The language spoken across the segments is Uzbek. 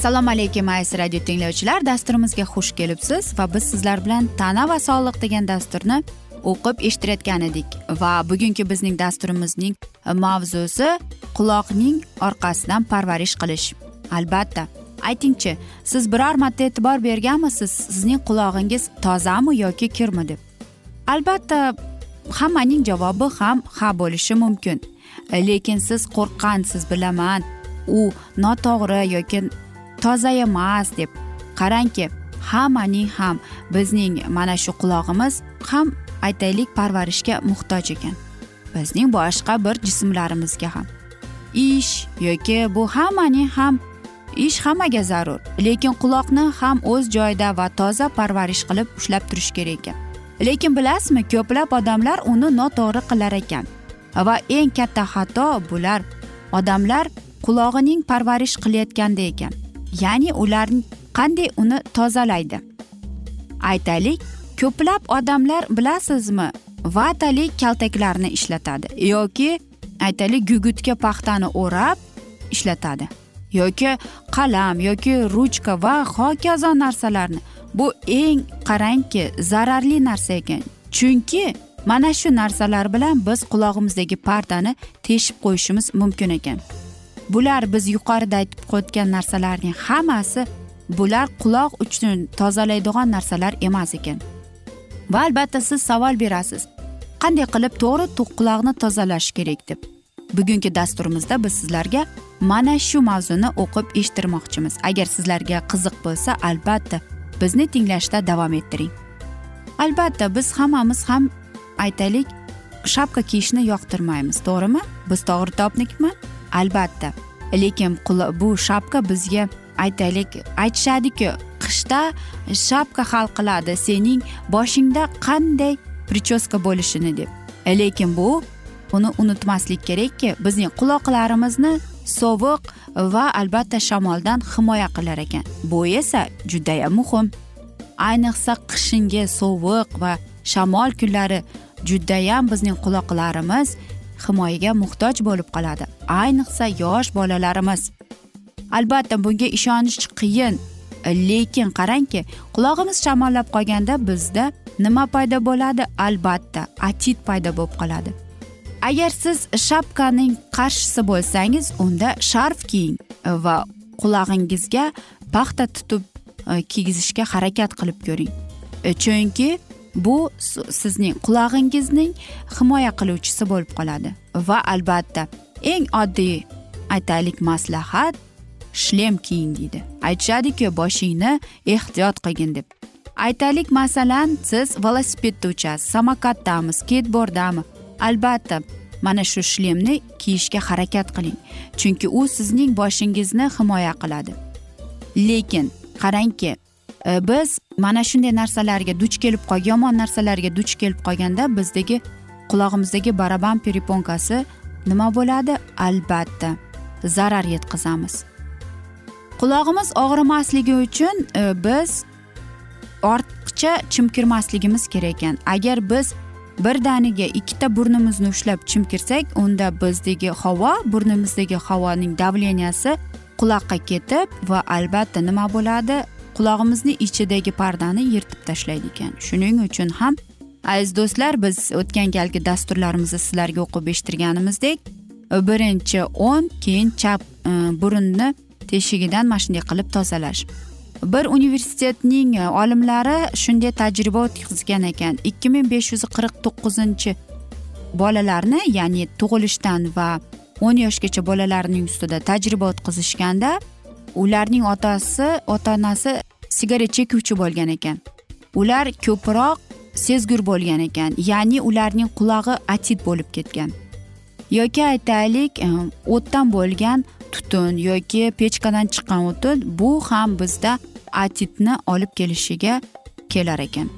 assalomu alaykum aziz radio tinglovchilar. Dasturimizga xush kelibsiz va biz sizlar bilan tana va sog'liq degan dasturni o'qib eshittirayotgan edik. Va bugungi bizning dasturimizning mavzusi quloqning orqasidan parvarish qilish. Albatta aytingchi siz biror marta e'tibor berganmisiz? Sizning qulog'ingiz tozami yoki kirmi deb? Albatta hammaning javobi ham ha bo'lishi mumkin. Lekin siz qo'rqqansiz bilaman. U noto'g'ri yoki toza emas deb qarangki hammaning ham bizning mana shu qulog'imiz ham aytaylik parvarishga muhtoj ekan. Bizning boshqa bir jismlarimizga ham. Ish yoki bu hammaning ham ish hammaga zarur lekin quloqni ham o'z joyida va toza parvarish qilib ushlab turish kerak ekan. Lekin bilasizmi ko'plab odamlar uni noto'g'ri qilar ekan. Va eng katta xato bular odamlar qulog'ining parvarish qilayotganda ekan. Ya'ni ular qanday uni tozalaydi? Aytaylik ko'plab odamlar bilasizmi vatali kaltaklarni ishlatadi yoki aytaylik gugutga paxtani o'rab ishlatadi yoki qalam yoki ruchka va hokazo narsalarni. Bu eng qarangki zararli narsa ekan. Chunki mana shu narsalar bilan biz qulog'imizdagi pardani teshib qo'yishimiz mumkin ekan. Bular biz yuqorida aytib o'tgan narsalarning hammasi bular quloq uchun tozalaydigan narsalar emas ekan. Va albatta siz savol berasiz. Qanday qilib to'g'ri quloqni tozalash kerak deb? Bugungi dasturimizda biz sizlarga mana shu mavzuni o'qib eshittirmoqchimiz. Agar sizlarga qiziq bo'lsa albatta bizni tinglashda davom ettiring. Albatta biz hammamiz ham aytaylik shapka kiyishni yoqtirmaymiz to'g'rimi? Biz to'g'ri topnikmi albatta. Lekin bu shapka bizga aytaylik aytishadiki qishda shapka hal qiladi sening boshingda qanday prichoska bo'lishini deb. Lekin bu buni unutmaslik kerakki bizning quloqlarimizni sovuq va albatta shamoldan himoya qilar ekan. Bu esa judayam muhim. Ayniqsa qishingi sovuq va shamol kunlari judayam bizning quloqlarimiz himoyaga muhtoj bo'lib qoladi. Ayniqsa yosh bolalarimiz. Albatta bunga ishonish qiyin. Lekin qarangki qulog'imiz shamollab qolganda bizda nima paydo bo'ladi? Albatta atit paydo bo'lib qoladi. Agar siz shapkaning qarshisi bo'lsangiz unda sharf kiying va qulog'ingizga paxta tutib e, kiygizishga harakat qilib ko'ring. E, chunki bu sizning qulog'ingizning himoya qiluvchisi bo'lib qoladi. Va albatta eng oddiy aytaylik maslahat shlem kiying deydi. Aytishadiku boshingni ehtiyot qilgin deb. Aytaylik masalan siz velosipedda uchasiz samokatdami skatborddami albatta mana shu shlemni kiyishga harakat qiling chunki u sizning boshingizni himoya qiladi. Lekin qarangki Э, biz mana shunday narsalarga duch kelib qolgan yomon narsalarga duch kelib qolganda bizdagi qulog'imizdagi baraban periponkasi nima bo'ladi? Albatta zarar yetkazamiz. Qulog'imiz og'rimasligi uchun e, biz ortiqcha chimkirmasligimiz kerak ekan. Agar biz birdaniga ikkita burnimizni ushlab chimkirsak unda bizdagi havo burnimizdagi havoning davleniyasi quloqqa ketib va albatta nima bo'ladi? Qulog'imizni ichidagi pardani yirtib tashlaydi ekan. Shuning uchun ham aziz do'stlar biz o'tgan galgi dasturlarimizda sizlarga o'qib eshittirganimizdek birinchi o'ng keyin chap e, burunni teshigidan mana shunday qilib tozalash. Bir universitetning e, olimlari shunday tajriba o'tkazgan ekan. ikki ming besh yuz qirq to'qqizinchi bolalarni ya'ni tug'ilishdan va o'n yoshgacha bolalarning ustida tajriba o'tkazishganda ularning otasi ota onasi sigaret chekuvchi bo'lgan ekan. Ular ko'proq sezgur bo'lgan ekan ya'ni ularning qulog'i atit bo'lib ketgan. Yoki aytaylik e, o'tdan bo'lgan tutun yoki pechkadan chiqqan o'tin bu ham bizda atitni olib kelishiga kelar ekan.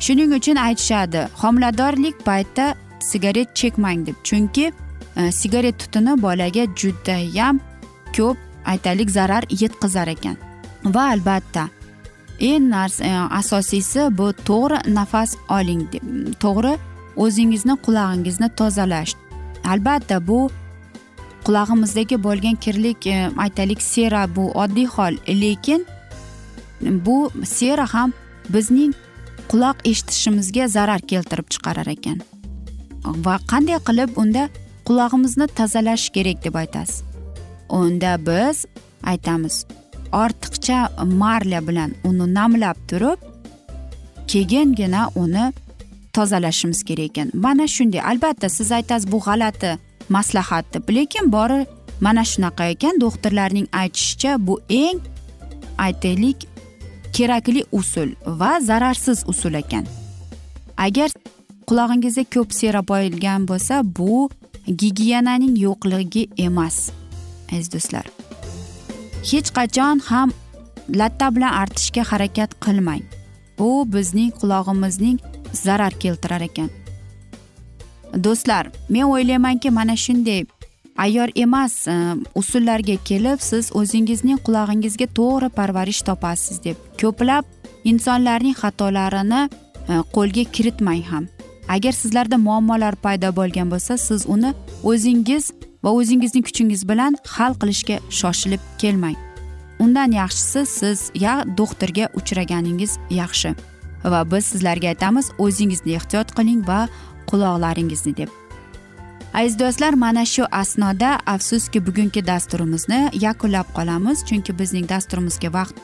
Shuning uchun aytishadi homiladorlik paytida sigaret chekmang deb. Chunki e, sigaret tutuni bolaga judayam ko'p aytaylik zarar yetkazar ekan. Va albatta eng narsa e, asosiysi bu to'g'ri nafas oling to'g'ri o'zingizni qulog'ingizni tozalash. Albatta bu qulog'imizdagi bo'lgan kirlik e, aytaylik sera bu oddiy hol. Lekin bu sera ham bizning quloq eshitishimizga zarar keltirib chiqarar ekan. Va qanday qilib unda qulog'imizni tozalash kerak deb aytasiz? Unda biz aytamiz ortiqcha marla bilan uni namlab turib keyingina uni tozalashimiz kerak ekan. Mana shunday albatta siz aytasiz bu g'alati maslahat deb lekin bori mana shunaqa ekan. Doktorlarning aytishicha bu eng aytaylik kerakli usul va zararsiz usul ekan. Agar qulog'ingizda ko'p sera boyilgan bo'lsa bu gigiyenaning yo'qligi emas. Aziz do'stlar. Hech qachon ham latta bilan artishga harakat qilmang. Bu bizning qulog'imizning zarar keltirar ekan. Do'stlar men o'ylaymanki mana shunday ayyor emas e, usullarga kelib siz o'zingizning qulog'ingizga to'g'ri parvarish topasiz deb ko'plab insonlarning xatolarini e, qo'lga kiritmang ham. Agar sizlarda muammolar paydo bo'lgan bo'lsa siz uni o'zingiz va o'zingizning kuchingiz bilan hal qilishga shoshilib kelmang. Undan yaxshisi siz ya doktorga uchraganingiz yaxshi va biz sizlarga aytamiz o'zingizni ehtiyot qiling va quloqlaringizni deb. Aziz do'stlar mana shu asnoda afsuski bugungi dasturimizni yakunlab qolamiz chunki bizning dasturimizga vaqt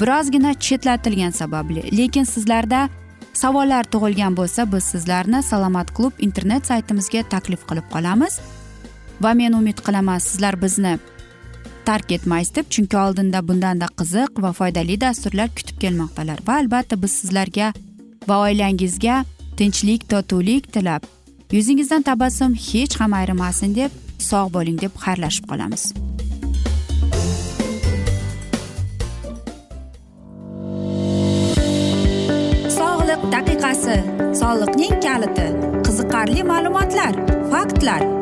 birozgina chetlatilgani sababli. Lekin sizlarda savollar tug'ilgan bo'lsa biz sizlarni salomat klub internet saytimizga taklif qilib qolamiz. Va men umid qilaman sizlar bizni tark etmaysiz deb chunki oldinda bundanda qiziq va foydali dasturlar kutib kelmoqdalar. Va albatta biz sizlarga va oilangizga tinchlik totuvlik tilab yuzingizdan tabassum hech ham ayrimasin deb sog' bo'ling deb xayrlashib qolamiz. Sog'liq daqiqasi soliqning kaliti qiziqarli ma'lumotlar faktlar.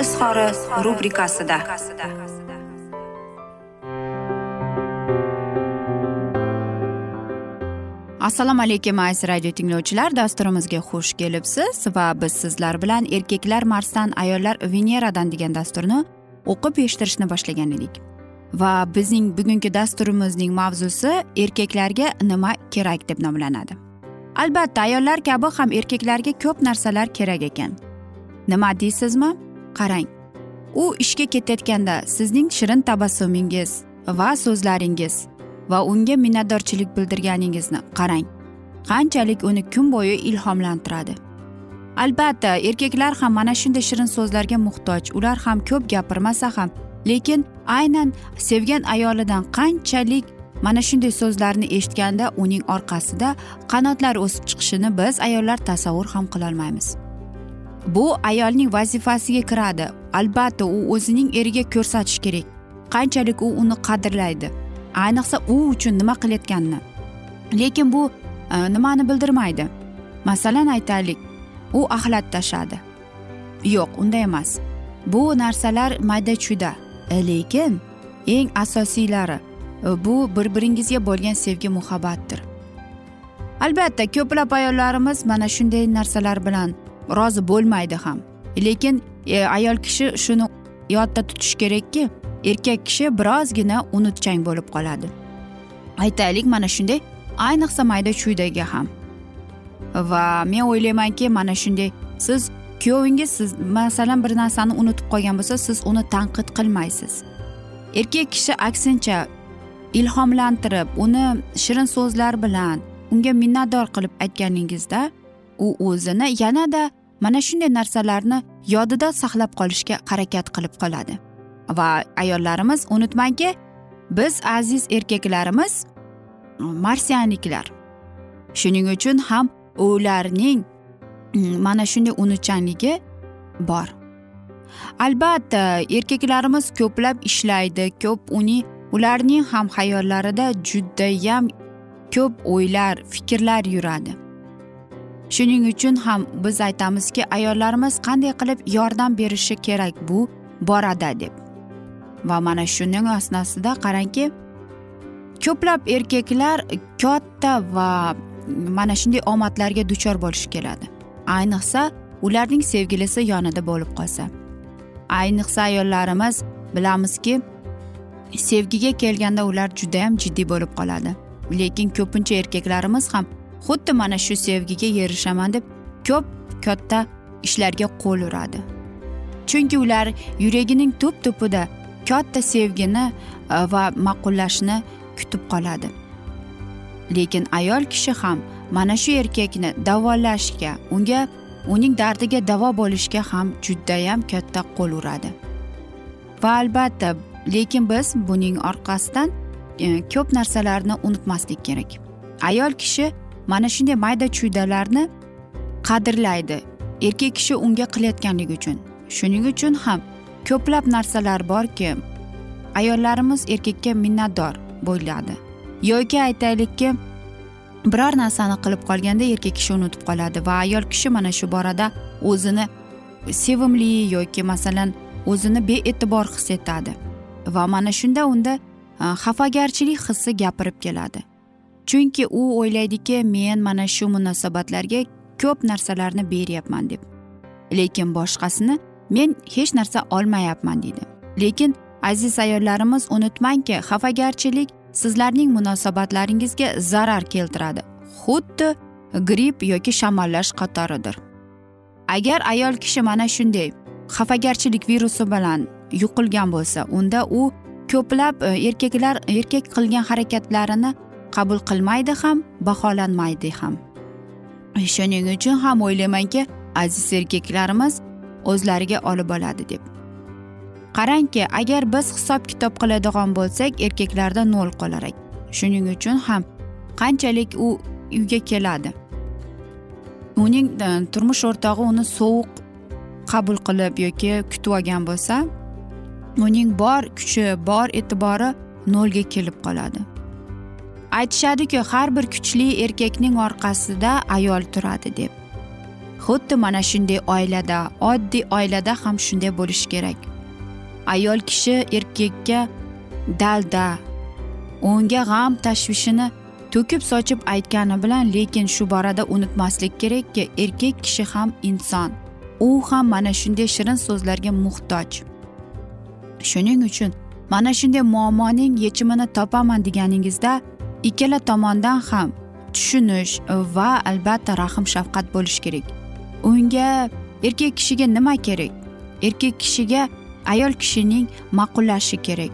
izhori rubrikasida. Assalomu alaykum aziz radio tinglovchilar. Dasturimizga xush kelibsiz va biz sizlar bilan erkaklar marsdan ayollar veneradan degan dasturni o'qib eshittirishni boshlagan edik. Va bizning bugungi dasturimizning mavzusi erkaklarga nima kerak deb nomlanadi. Albatta ayollar kabi ham erkaklarga ko'p narsalar kerak ekan. Nima deysizmi? Qarang u ishga ketayotganda sizning shirin tabassumingiz va so'zlaringiz va unga minnatdorchilik bildirganingizni qarang. Qanchalik uni kun bo'yi ilhomlantiradi. Albatta erkaklar ham mana shunday shirin so'zlarga muhtoj ular ham ko'p gapirmasa ham lekin aynan sevgan ayolidan qanchalik mana shunday so'zlarni eshitganda uning orqasida qanotlar o'sib chiqishini biz ayollar tasavvur ham qilolmaymiz. Bu ayolning vazifasiga kiradi. Albatta u o'zining eriga ko'rsatish kerak. Qanchalik u uni qadrlaydi? Ayniqsa u uchun nima qilayotganini. Lekin bu e, nimani bildirmaydi? Masalan aytaylik u axlat tashadi. Yo'q unday emas. Bu narsalar mayda chuyda. E, lekin eng asosiylari e, bu bir biringizga bo'lgan sevgi muhabbatdir. Albatta ko'plab ayollarimiz mana shunday narsalar bilan rozi bo'lmaydi ham. Lekin e, ayol kishi shuni yodda tutish kerakki erkak kishi birozgina unutchang bo'lib qoladi. Aytaylik mana shunday ayniqsa mayda chuydaga ham. Va men o'ylaymanki mana shunday siz kuyovingiz siz masalan bir narsani unutib qolgan bo'lsa siz uni tanqid qilmaysiz. Erkak kishi aksincha ilhomlantirib uni shirin so'zlar bilan unga minnatdor qilib aytganingizda u o'zini yanada mana shunday narsalarni yodida saqlab qolishga harakat qilib qoladi. Va ayollarimiz unutmangki biz aziz erkaklarimiz e, marsianiklar shuning uchun ham ularning e, mana shunday unuchanligi bor. Albatta erkaklarimiz ko'plab ishlaydi ko'p uning ularning ham hayollarida judayam ko'p o'ylar fikrlar yuradi. Shuning uchun ham biz aytamizki ayollarimiz qanday qilib yordam berishi kerak bu borada deb. Va mana shuning asnosida qarangki ko'plab erkaklar katta va mana shunday omadlarga duchor bo'lishi keladi. Ayniqsa ularning sevgilisi yonida bo'lib qolsa. Ayniqsa ayollarimiz bilamizki sevgiga kelganda ular judayam jiddiy bo'lib qoladi. Lekin ko'pincha erkaklarimiz ham xuddi mana shu sevgiga erishaman deb ko'p katta ishlarga qo'l uradi. Chunki ular yuragining tub tubida katta sevgini e, va ma'qullashni kutib qoladi. Lekin ayol kishi ham mana shu erkakni davolashga unga uning dardiga davo bo'lishga ham judayam katta qo'l uradi. Va albatta lekin biz buning orqasidan e, ko'p narsalarni unutmaslik kerak. Ayol kishi mana shunday mayda chuydalarni qadrlaydi. Erkak kishi unga qilayotganligi uchun. Shuning uchun ham ko'plab narsalar borki ayollarimiz erkakka minnatdor bo'ladi. Yoki aytaylikki biror narsani qilib qolganda erkak kishi unutib qoladi va ayol kishi mana shu borada o'zini sevimli yoki masalan o'zini bee'tibor his etadi. Va mana shunda unda e, xafagarchilik hissi gapirib keladi. Chunki u o'ylaydiki men mana shu munosabatlarga ko'p narsalarni beryapman deb. Lekin boshqasini men hech narsa olmayapman deydi lekin aziz ayollarimiz unutmangki xafagarchilik sizlarning munosabatlaringizga zarar keltiradi. Xuddi gripp yoki shamollash qatoridir. Agar ayol kishi mana shunday xafagarchilik virusi bilan yuqilgan bo'lsa unda u ko'plab e, erkaklar erkak qilgan harakatlarini qabul qilmaydi ham baholanmaydi ham. Shuning uchun ham o'ylaymanki aziz erkaklarimiz o'zlariga olib oladi deb. Qarangki agar biz hisob kitob qiladigan bo'lsak erkaklarda nol qolar shuning uchun ham qanchalik u uyga keladi? Uning e, turmush o'rtog'i uni sovuq qabul qilib yoki kutib olgan bo'lsa uning bor kuchi bor e'tibori nolga kelib qoladi. Aytishadiki har bir kuchli erkakning orqasida ayol turadi deb. Xuddi mana shunday oilada oddiy oilada ham shunday bo'lishi kerak. Ayol kishi erkakka dalda unga g'am tashvishini to'kib sochib aytgani bilan lekin shu borada unutmaslik kerakki erkak kishi ham inson. U ham mana shunday shirin so'zlarga muhtoj. Shuning uchun mana shunday muammoning yechimini topaman deganingizda ikkala tomondan ham tushunish va albatta rahm shafqat bo'lishi kerak. Unga erkak kishiga nima kerak? Erkak kishiga ayol kishining ma'qullashi kerak.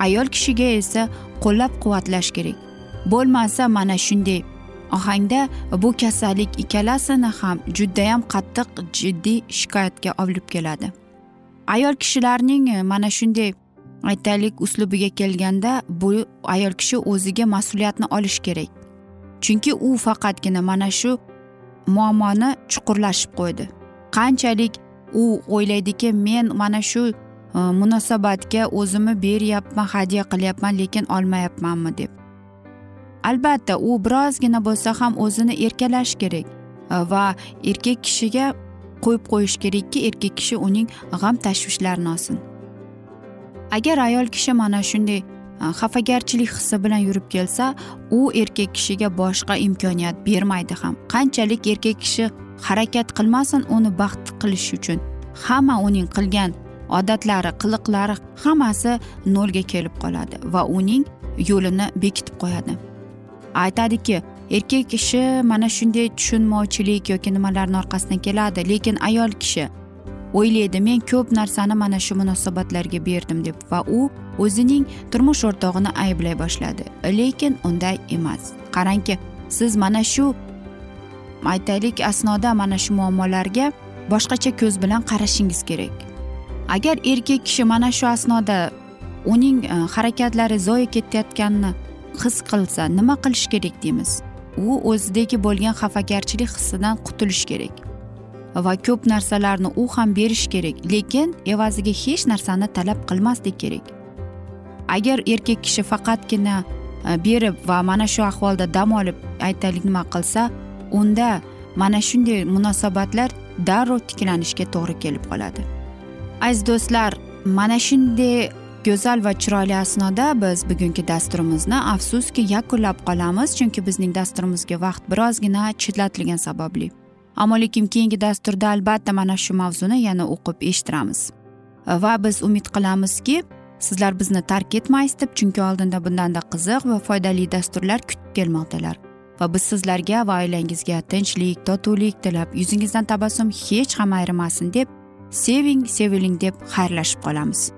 Ayol kishiga esa qo'llab quvvatlash kerak. Bo'lmasa mana shunday. Ohangda bu kasallik ikkalasini ham judayam qattiq jiddiy shikoyatga olib keladi. Ayol kishilarning mana shunday aytaylik uslubiga kelganda bu ayol kishi o'ziga mas'uliyatni olishi kerak. Chunki u faqatgina mana shu muammoni chuqurlashib qo'ydi. Qanchalik u o'ylaydiki men mana shu e, munosabatga o'zimni beryapman hadya qilyapman lekin olmayapmanmi deb. Albatta u birozgina bo'lsa ham o'zini erkalash kerak e, va erkak kishiga qo'yib qo'yish kerakki erkak kishi uning g'am tashvishlarini olsin. Agar ayol kishi mana shunday e, xafagarchilik hissi bilan yurib kelsa u erkak kishiga boshqa imkoniyat bermaydi ham. Qanchalik erkak kishi harakat qilmasin uni baxt qilish uchun. Hamma uning qilgan odatlari qiliqlari hammasi nolga kelib qoladi va uning yo'lini bekitib qo'yadi. Aytadiki erkak kishi mana shunday tushunmovchilik yoki nimalarni orqasidan keladi lekin ayol kishi o'ylaydi men ko'p narsani mana shu munosabatlarga berdim deb va u o'zining turmush o'rtog'ini ayblay boshladi. Lekin unday emas. Qarangki siz mana shu aytaylik asnoda mana shu muammolarga boshqacha ko'z bilan qarashingiz kerak. Agar erkak kishi mana shu asnoda uning e, harakatlari zoye ketayotganini his qilsa nima qilish kerak deymiz? U o'zidagi bo'lgan xafagarchilik hissidan qutulish kerak. Va ko'p narsalarni u ham berishi kerak lekin evaziga hech narsani talab qilmaslik kerak. Agar erkak kishi faqatgina e, berib va mana shu ahvolda dam olib aytaylik nima qilsa unda mana shunday munosabatlar darrov tiklanishga to'g'ri kelib qoladi. Aziz do'stlar mana shunday go'zal va chiroyli asnoda biz bugungi dasturimizni afsuski yakunlab qolamiz chunki bizning dasturimizga vaqt birozgina chetlatilgani sababli. Ammo lekin keyingi dasturda albatta mana shu mavzuni yana o'qib eshittiramiz. Va biz umid qilamizki sizlar bizni tark etmaysiz deb chunki oldinda bundanda qiziq va foydali dasturlar kutib kelmoqdalar. Va biz sizlarga va oilangizga tinchlik totuvlik tilab yuzingizdan tabassum hech ham ayrimasin deb seving seviling deb xayrlashib qolamiz.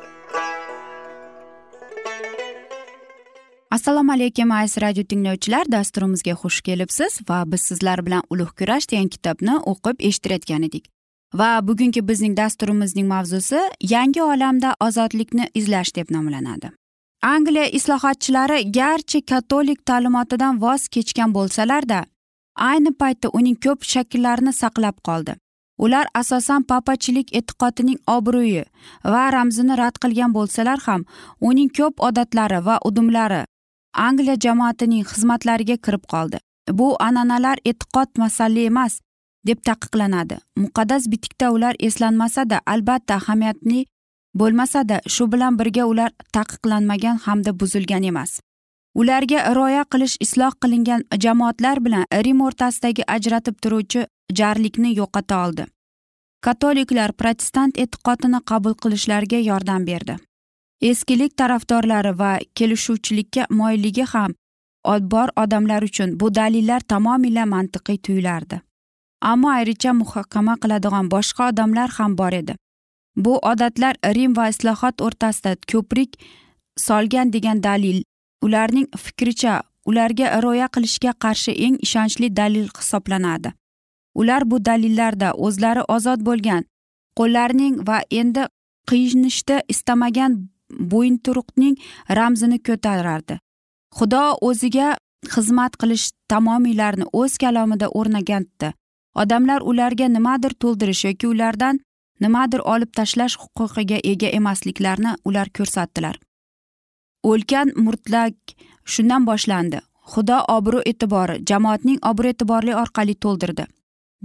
Assalomu alaykum aziz radio tinglovchilar. Dasturimizga xush kelibsiz va biz sizlar bilan ulug' kurash degan kitobni o'qib eshittirayotgan edik. Va bugungi bizning dasturimizning mavzusi yangi olamda ozodlikni izlash deb nomlanadi. Angliya islohotchilari garchi katolik ta'limotidan voz kechgan bo'lsalarda ayni paytda uning ko'p shakllarini saqlab qoldi. Ular asosan papachilik e'tiqodining obro'yi va ramzini rad qilgan bo'lsalar ham uning ko'p odatlari va udumlari angliya jamoatining xizmatlariga kirib qoldi. Bu an'analar e'tiqod masalli emas deb taqiqlanadi. Muqaddas bitikda ular eslanmasada albatta ahamiyatli bo'lmasada shu bilan birga ular taqiqlanmagan hamda buzilgan emas. Ularga rioya qilish isloh qilingan jamoatlar bilan rim o'rtasidagi ajratib turuvchi jarlikni yo'qota oldi. Katoliklar protestant e'tiqodini qabul qilishlariga yordam berdi. Eskilik tarafdorlari va kelishuvchilikka moyilligi ham bor odamlar uchun bu dalillar tamomila mantiqiy tuyulardi. Ammo ayricha muhokama qiladigan boshqa odamlar ham bor edi. Bu odatlar rim va islohot o'rtasida ko'prik solgan degan dalil ularning fikricha ularga rioya qilishga qarshi eng ishonchli dalil hisoblanadi. Ular bu dalillarda o'zlari ozod bo'lgan qo'llarning va endi qiyinishni istamagan bo'yinturuqning ramzini ko'tarardi. Xudo o'ziga xizmat qilish tamomiylarini o'z kalomida o'rnagandi odamlar ularga nimadir to'ldirish yoki ulardan nimadir olib tashlash huquqiga ega emasliklarini ular ko'rsatdilar. O'lkan murtlak shundan boshlandi. Xudo obro' e'tibori jamoatning obro' e'tiborli orqali to'ldirdi.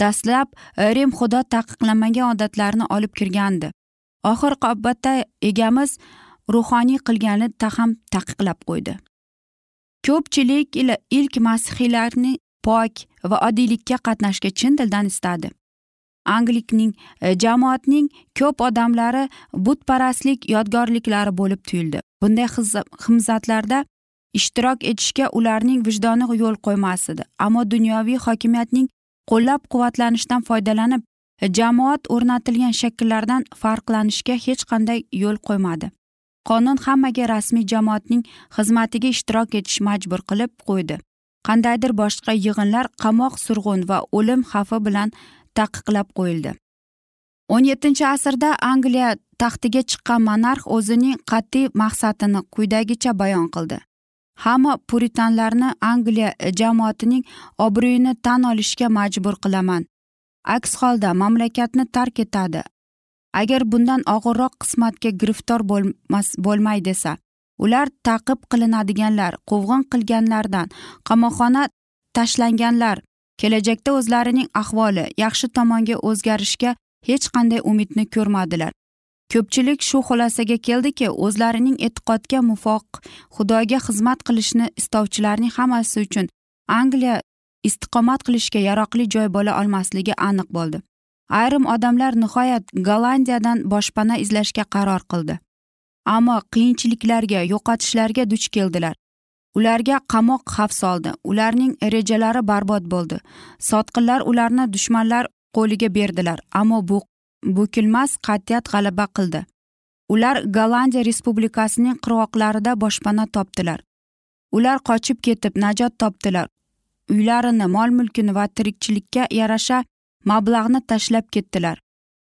Dastlab rim xudo taqiqlamagan odatlarni olib kirgandi. Oxir oqibatda egamiz ruhoniy qilgani ham taqiqlab qo'ydi. Ko'pchilik ilk masihiylarni pok va oddiylikka qatnashga chin dildan istadi. Anglikning e, jamoatning ko'p odamlari butparastlik yodgorliklari bo'lib tuyuldi. Bunday himzatlarda ishtirok etishga ularning vijdoni yo'l qo'ymas edi ammo dunyoviy hokimiyatning qo'llab quvvatlanishdan foydalanib e, jamoat o'rnatilgan shakllardan farqlanishga hech qanday yo'l qo'ymadi. Qonun hammaga rasmiy jamoatning xizmatiga ishtirok etish majbur qilib qo'ydi. Qandaydir boshqa yig'inlar qamoq surg'un va o'lim xavfi bilan taqiqlab qo'yildi. O'n yettinchi asrda angliya taxtiga chiqqan monarx o'zining qat'iy maqsadini quyidagicha bayon qildi. Hamma puritanlarni angliya jamoatining obro'yini tan olishga majbur qilaman. Aks holda mamlakatni tark etadi. Agar bundan og'irroq qismatga giriftor bo'lmas bo'lmay desa ular taqib qilinadiganlar quvg'in qilganlardan qamoqxona tashlanganlar kelajakda o'zlarining ahvoli yaxshi tomonga o'zgarishga hech qanday umidni ko'rmadilar. Ko'pchilik shu xulosaga keldiki o'zlarining e'tiqodga muvofiq xudoga xizmat qilishni istovchilarning hammasi uchun angliya istiqomat qilishga yaroqli joy bo'la olmasligi aniq bo'ldi. Ayrim odamlar nihoyat gollandiyadan boshpana izlashga qaror qildi. Ammo qiyinchiliklarga yo'qotishlarga duch keldilar. Ularga qamoq xavf soldi. Ularning rejalari barbod bo'ldi. Sotqinlar ularni dushmanlar qo'liga berdilar ammo bu bukilmas qat'iyat g'alaba qildi. Ular gollandiya respublikasining qirg'oqlarida boshpana topdilar. Ular qochib ketib najot topdilar. Uylarini mol mulkini va tirikchilikka yarasha mablag'ni tashlab ketdilar.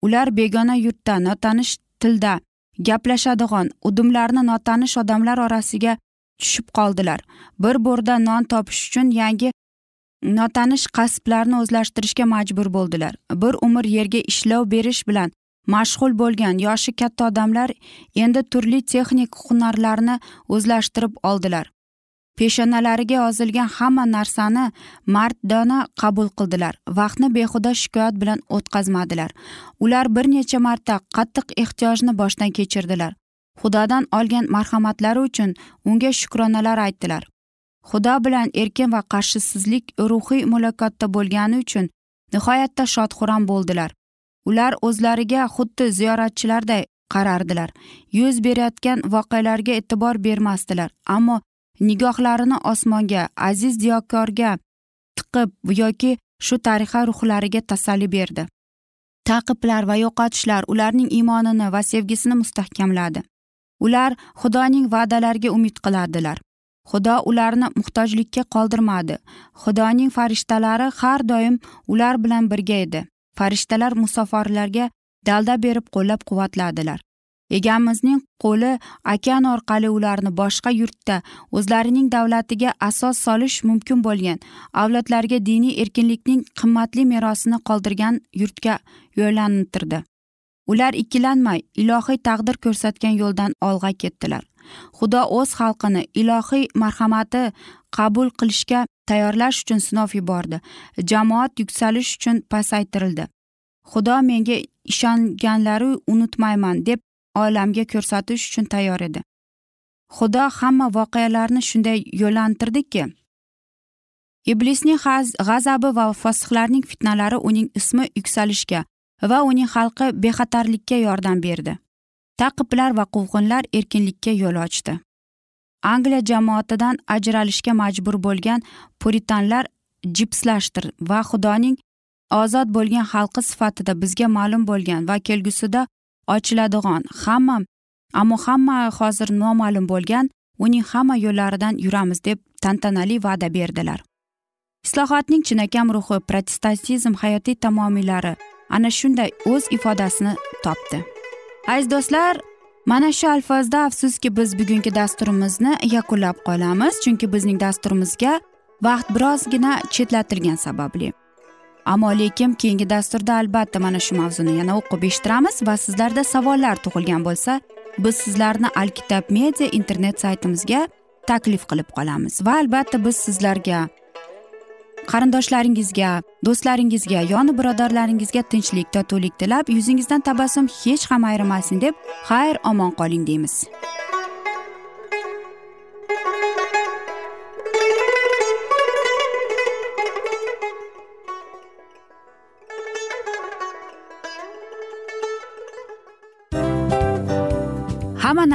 Ular begona yurtda notanish tilda gaplashadigan udumlarni notanish odamlar orasiga tushib qoldilar. Bir bo'rda non topish uchun yangi notanish kasblarni o'zlashtirishga majbur bo'ldilar. Bir umr yerga ishlov berish bilan mashg'ul bo'lgan yoshi katta odamlar endi turli texnik hunarlarni o'zlashtirib oldilar. Peshonalariga yozilgan hamma narsani mardona qabul qildilar. Vaqtni behuda shikoyat bilan o'tkazmadilar. Ular bir necha marta qattiq ehtiyojni boshdan kechirdilar. Xudodan olgan marhamatlari uchun unga shukronalar aytdilar. Xudo bilan erkin va qarshisizlik ruhiy muloqotda bo'lgani uchun nihoyatda shodxuram bo'ldilar. Ular o'zlariga xuddi ziyoratchilarday qarardilar. Yuz berayotgan voqealarga e'tibor bermasdilar ammo nigohlarini osmonga aziz diyokorga tiqib yoki shu tariqa ruhlariga tasalli berdi. Taqiblar va yo'qotishlar ularning iymonini va sevgisini mustahkamladi. Ular xudoning va'dalariga umid qiladilar xudo ularni muhtojlikka qoldirmadi. Xudoning farishtalari har doim ular bilan birga edi. Farishtalar musofirlarga dalda berib qo'llab quvvatladilar egamizning qo'li okean orqali ularni boshqa yurtda o'zlarining davlatiga asos solish mumkin bo'lgan avlodlarga diniy erkinlikning qimmatli merosini qoldirgan yurtga yo'llantirdi. Ular ikkilanmay ilohiy taqdir ko'rsatgan yo'ldan olg'a ketdilar. Xudo o'z xalqini ilohiy marhamati qabul qilishga tayyorlash uchun sinov yubordi. Jamoat yuksalish uchun pasaytirildi. Xudo menga ishonganlari unutmayman deb olamga ko'rsatish uchun tayyor edi. Xudo hamma voqealarni shunday yo'llantirdiki iblisning g'azabi va fosihlarning fitnalari uning ismi yuksalishga va uning xalqi bexatarlikka yordam berdi. Taqiblar va quvg'inlar erkinlikka yo'l ochdi. Angliya jamoatidan ajralishga majbur bo'lgan puritanlar jipslashtir va xudoning ozod bo'lgan xalqi sifatida bizga ma'lum bo'lgan va kelgusida ochiladigan hamma ammo hamma hozir noma'lum bo'lgan uning hamma yo'llaridan yuramiz deb tantanali va'da berdilar. Islohotning chinakam ruhi protestantizm hayotiy tamomiylari ana shunday o'z ifodasini topdi. Aziz do'stlar mana shu alfozda afsuski biz bugungi dasturimizni yakunlab qolamiz chunki bizning dasturimizga vaqt birozgina chetlatilgani sababli. Ammo lekin keyingi dasturda albatta mana shu mavzuni yana o'qib eshittiramiz va sizlarda savollar tug'ilgan bo'lsa biz sizlarni alkitab media internet saytimizga taklif qilib qolamiz va albatta biz sizlarga qarindoshlaringizga do'stlaringizga yoni birodarlaringizga tinchlik totuvlik tilab yuzingizdan tabassum hech ham ayrimasin deb xayr omon qoling deymiz.